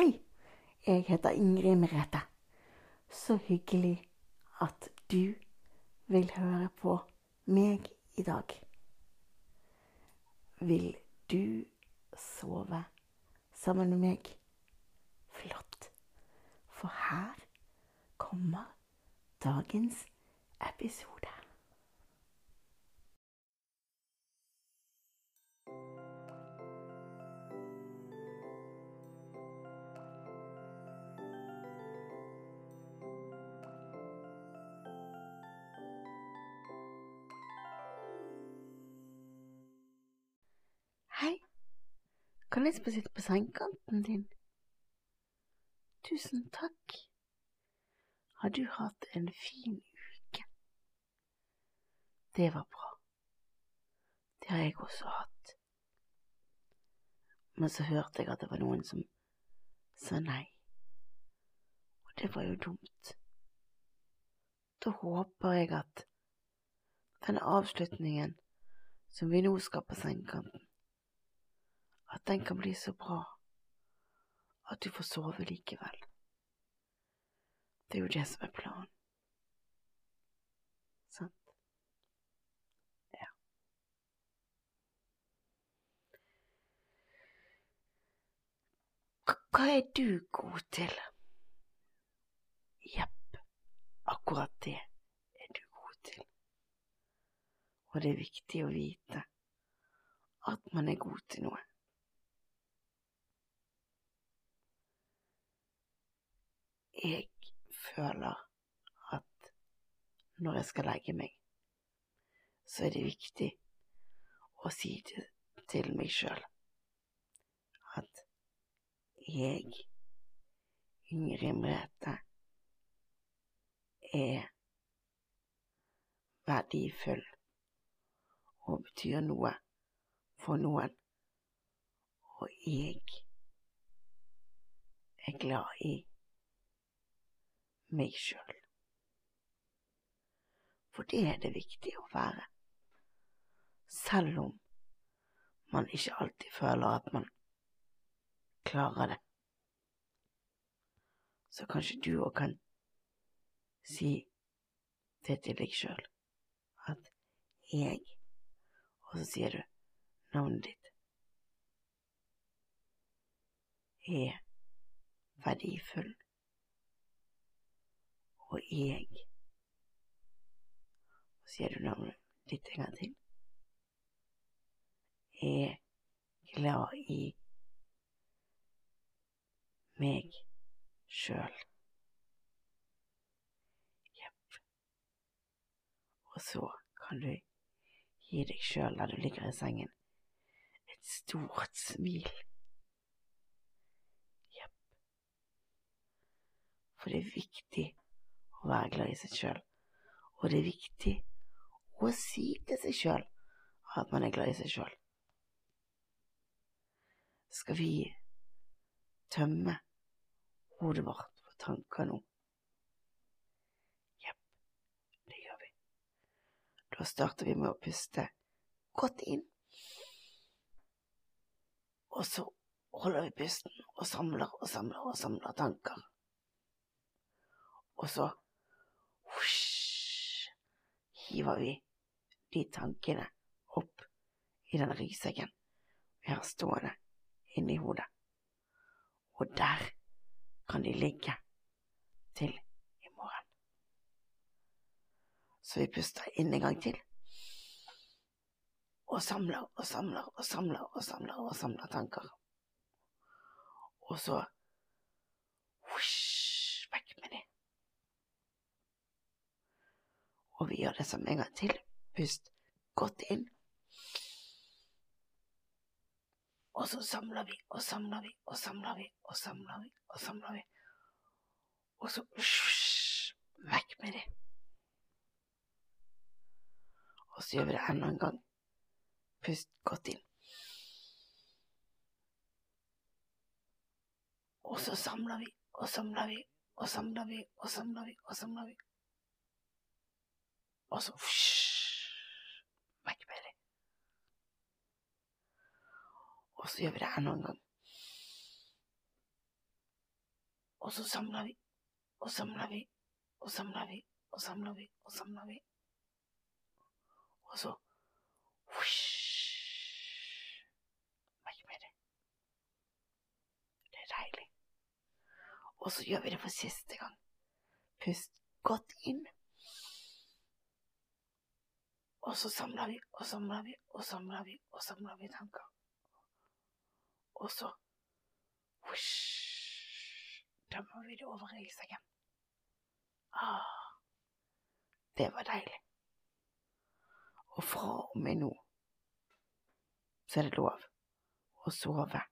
Hei, jeg heter Ingrid Merete. Så hyggelig at du vil høre på meg i dag. Vil du sove sammen med meg? Flott. For her kommer dagens episode. Kan jeg få sitte på sengekanten din? Tusen takk. Har du hatt en fin uke? Det var bra. Det har jeg også hatt. Men så hørte jeg at det var noen som sa nei. Og det var jo dumt. Da håper jeg at den avslutningen som vi nå skal på sengekanten, at den kan bli så bra at du får sove likevel. Det er jo det som er planen. Sant? Ja. Hva er du god til? Jepp, akkurat det er du god til. Og det er viktig å vite at man er god til noe. Jeg føler at når jeg skal legge meg, så er det viktig å si til, til meg sjøl at jeg, Ingrid Merete, er verdifull og betyr noe for noen, og jeg er glad i meg sjøl. For det er det viktig å være, selv om man ikke alltid føler at man klarer det. Så kanskje du òg kan si det til deg sjøl, at jeg Og så sier du navnet ditt. Er verdifull og jeg. Og sier du navnet ditt en gang til. Er glad i meg sjøl. Jepp. Og så kan du gi deg sjøl, der du ligger i sengen, et stort smil. Jepp. For det er viktig å være glad i seg sjøl, og det er viktig å si til seg sjøl at man er glad i seg sjøl. Skal vi tømme hodet vårt for tanker nå? Jepp, det gjør vi. Da starter vi med å puste godt inn, og så holder vi pusten og samler og samler og samler tanker. Og så Hiver vi de tankene opp i den ryggsekken vi har stående inni hodet. Og der kan de ligge til i morgen. Så vi puster inn en gang til. Og samler og samler og samler og samler og samler tanker. Og så husj, vekk med det. Og vi gjør det samme en gang til. Pust godt inn. Og så samler vi og samler vi og samler vi og samler vi og samler vi. Og så husj, vekk med det. Og så gjør vi det enda en gang. Pust godt inn. Og så samler vi og samler vi og samler vi og samler vi og samler vi. Og så vekk med det. Og så gjør vi det enda en gang. Og så samler vi, og samler vi, og samler vi, og samler vi, og samler vi. Og så Vekk det. Det er deilig. Og så gjør vi det for siste gang. Pust godt inn. Og så samler vi og samler vi og samler vi og samler vi tanker. Og så Husk, dømmer vi det over i sengen. Ah, det var deilig. Og fra og med nå så er det lov å sove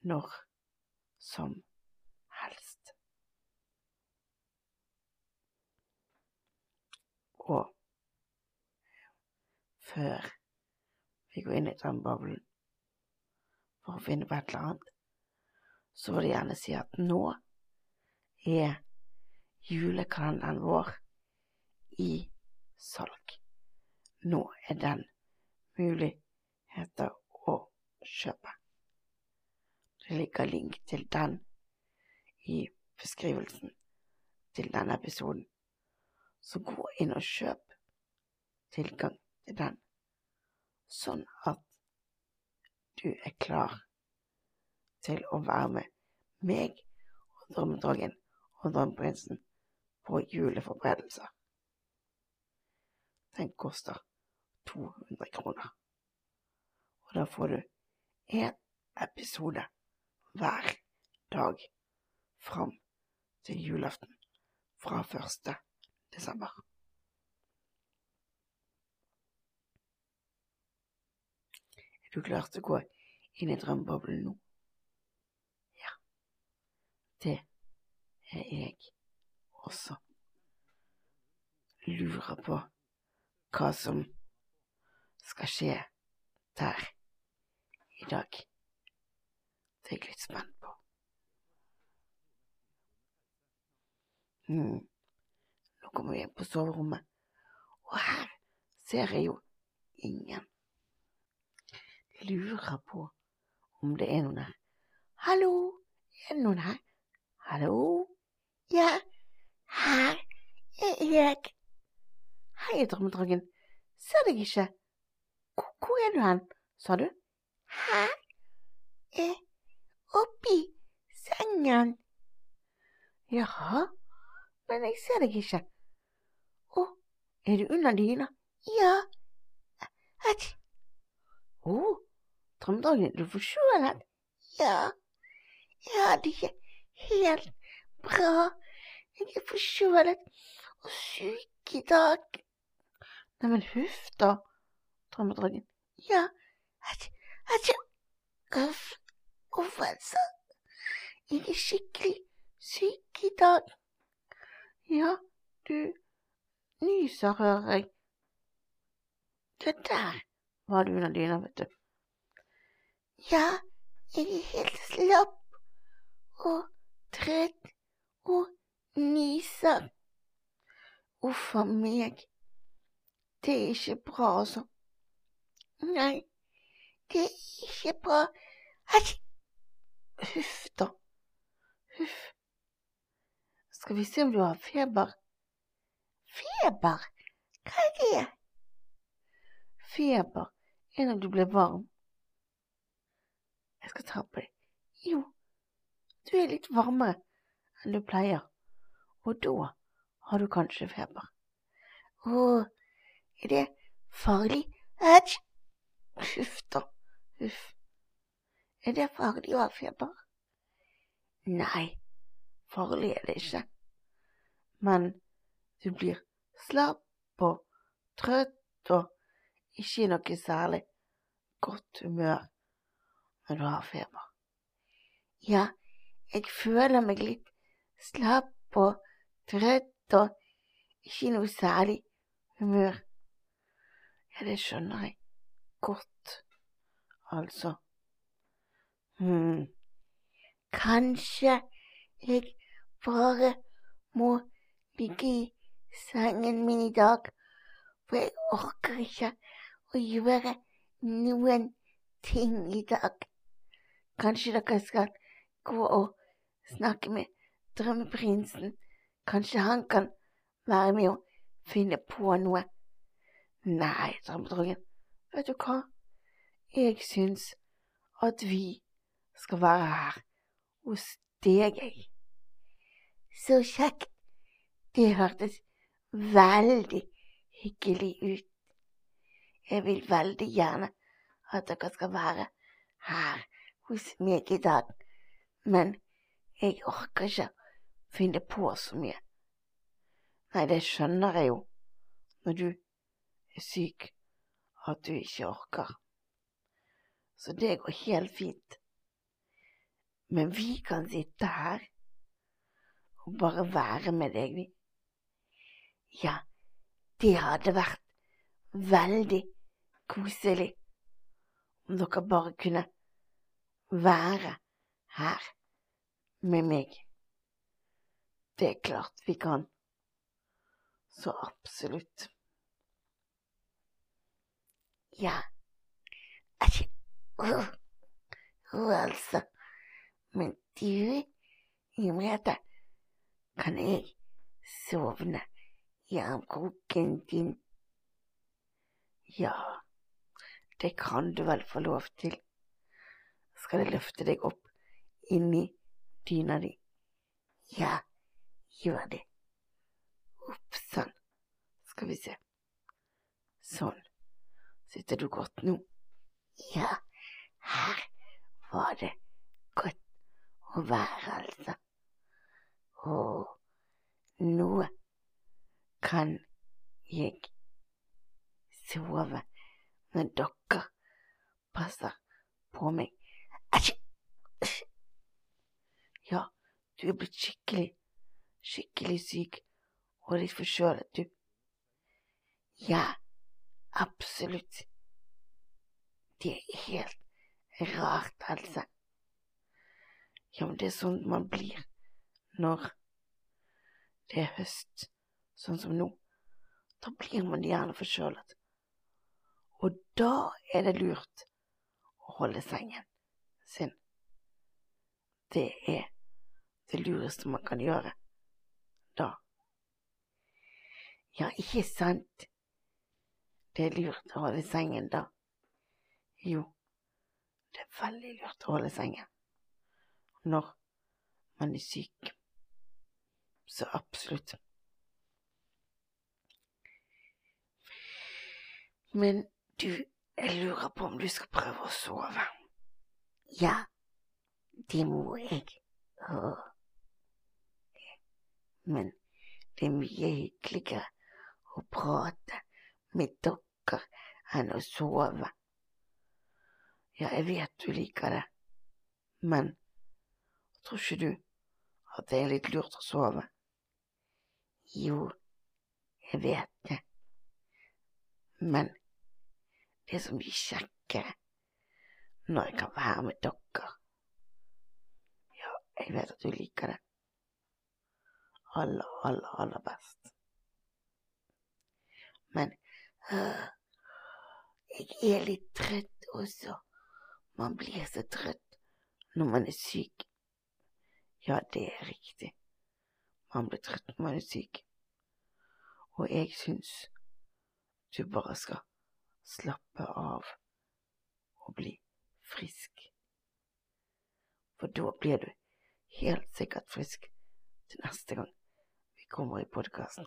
når som helst. Og før vi går inn i drømmeboblen for å finne på et eller annet, så vil jeg gjerne si at nå er julekalenderen vår i salg. Nå er den muligheter å kjøpe. Det ligger link til den i beskrivelsen til denne episoden. Så gå inn og kjøp tilgang til den, sånn at du er klar til å være med meg og Drømmedragen og Drømmeprinsen på juleforberedelser. Den koster 200 kroner, og da får du én episode hver dag fram til julaften fra 1. desember. Du klarte å gå inn i drømmeboblen nå? Ja, Det er jeg også. Lurer på hva som skal skje der i dag. Det er jeg litt spent på. Hmm. Nå kommer vi inn på soverommet, og her ser jeg jo ingen. Lurer på om det er noen her. Hallo, er det noen her? Hallo? Ja, her er jeg. Hei, drømmedragen. Ser deg ikke. Hvor, hvor er du hen, sa du? Her er oppi sengen. Jaha, men jeg ser deg ikke. Å, er du under dyna? Ja. Æsj. Drømmedragen, er du forkjølet? Ja. Jeg hadde ikke helt bra. Jeg er forkjølet og syk i dag. Neimen, huff da, drømmedragen. Ja, atje, uff, uff, altså. Jeg er skikkelig syk i dag. Ja, du nyser, hører jeg. Det der var du under dyna, vet du. Ja, jeg er helt slapp og trøtt og nyser. Uff a meg. Det er ikke bra, altså. Nei, det er ikke bra. Hei! Huff da. Huff. Skal vi se om du har feber? Feber? Hva er det? Feber er når du blir varm. Jeg skal ta på deg. Jo, du er litt varmere enn du pleier, og da har du kanskje feber. Å, er det farlig? Æsj! Huff da, huff. Er det farlig å ha feber? Nei, farlig er det ikke. Men du blir slapp og trøtt og ikke i noe særlig godt humør når du har feber. Ja, jeg føler meg litt slapp og trøtt og ikke noe særlig humør. Ja, det skjønner jeg godt, altså. Hm, kanskje jeg bare må ligge i sengen min i dag, for jeg orker ikke å gjøre noen ting i dag. Kanskje dere skal gå og snakke med drømmeprinsen, kanskje han kan være med å finne på noe. Nei, drømmedrongen, vet du hva, jeg syns at vi skal være her hos deg, jeg. Så kjekt, det hørtes veldig hyggelig ut. Jeg vil veldig gjerne at dere skal være her hos meg i dag, men jeg orker ikke finne på så mye. Nei, det skjønner jeg jo når du er syk, at du ikke orker. Så det går helt fint. Men vi kan sitte her og bare være med deg, vi. Ja, det hadde vært veldig koselig om dere bare kunne være her med meg. Det er klart vi kan. Så absolutt. Ja, æsj, uh, uh, altså. Men du, Imrete, kan jeg sovne i armkroken din? Ja, det kan du vel få lov til. Skal jeg løfte deg opp inni dyna di? Ja, gjør det. Opp sånn. Skal vi se. Sånn. Sitter du godt nå? Ja, her var det godt å være, altså. Og nå kan jeg sove når dere passer på meg. Ja, du er blitt skikkelig, skikkelig syk og litt forkjølet, du. Ja, absolutt. Det er helt rart, altså. Ja, men det er sånn man blir når det er høst, sånn som nå. Da blir man gjerne forkjølet. Og da er det lurt å holde sengen sin. Det er det lureste man kan gjøre da. Ja, ikke sant? Det er lurt å holde sengen da. Jo, det er veldig lurt å holde sengen når man er syk. Så absolutt. Men du, jeg lurer på om du skal prøve å sove. Ja, det må jeg. Åh. Men det er mye hyggeligere å prate med dere enn å sove. Ja, jeg vet du liker det, men tror ikke du at det er litt lurt å sove? Jo, jeg vet det, men det som blir kjekkere når jeg kan være med dere. Ja, jeg vet at du liker det. Aller, aller, aller best. Men øh, jeg er litt trøtt også. Man blir så trøtt når man er syk. Ja, det er riktig. Man blir trøtt når man er syk. Og jeg syns du bare skal slappe av og bli frisk. For da blir du helt sikkert frisk til neste gang vi kommer i podkasten.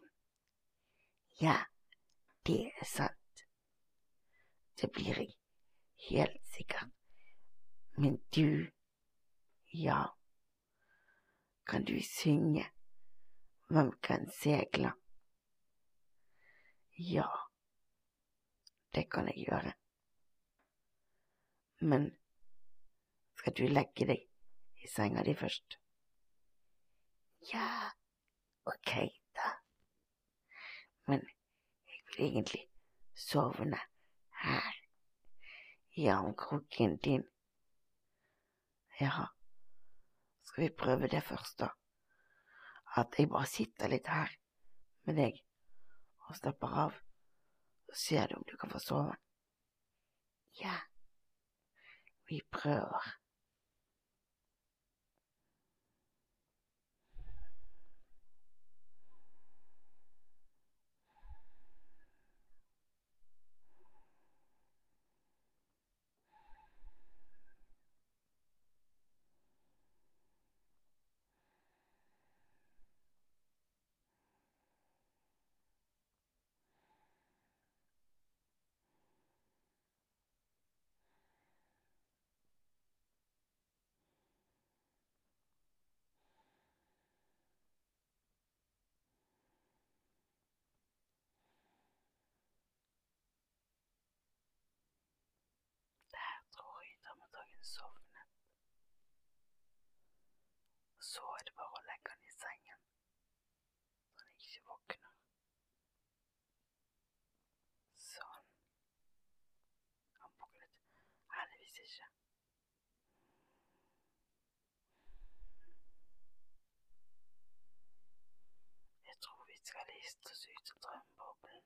Ja, det er sant. Det blir jeg helt sikkert. Men du, ja, kan du synge Hvem kan segle? Ja det kan jeg gjøre. Men skal du legge deg i senga di først? Ja, ok, da. Men jeg vil egentlig sovne her, i armkroken din. Ja, skal vi prøve det først, da? At jeg bare sitter litt her med deg og stapper av? Så ser du om du kan få sove. Ja, vi prøver. Sovnet. Så er det bare å legge han i sengen, så han ikke våkner. Sånn. Han buklet. Heldigvis ikke. Jeg tror vi skal liste oss ut av drømmeboblen,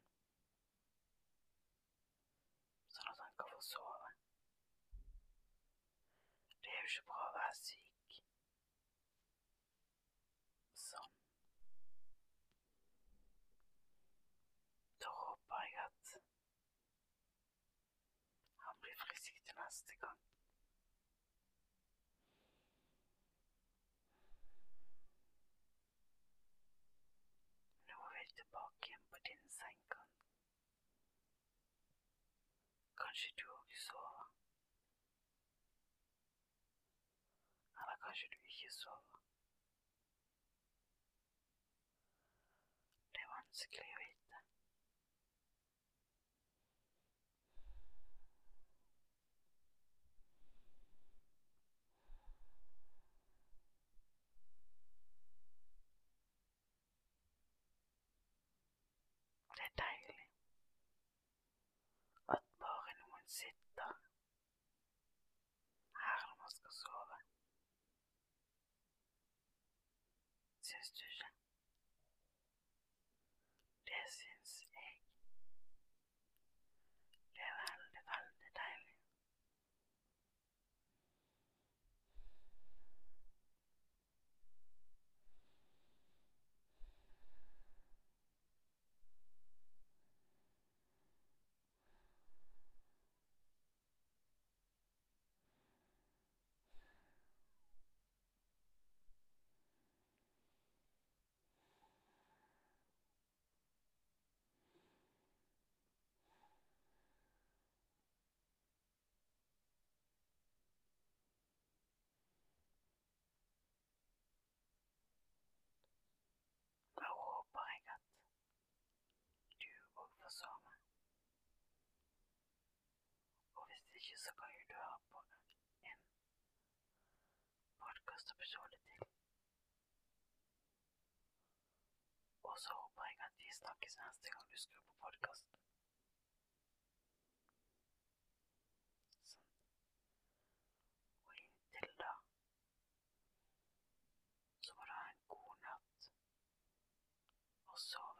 sånn at han kan få sove. Jo ikke bra å være syk. Sånn. Da håper jeg at han blir frisk til neste gang. Nå er jeg tilbake igjen på din sengekant. Kanskje du òg sover? Eller sover? Det er vanskelig å vite. Det er deilig at bare noen sitter ikke, så kan jo du ha på en podkastepisode til. Og så håper jeg at vi snakkes neste gang du skrur på podkasten. Sånn. Og inntil da så må du ha en god natt. Og så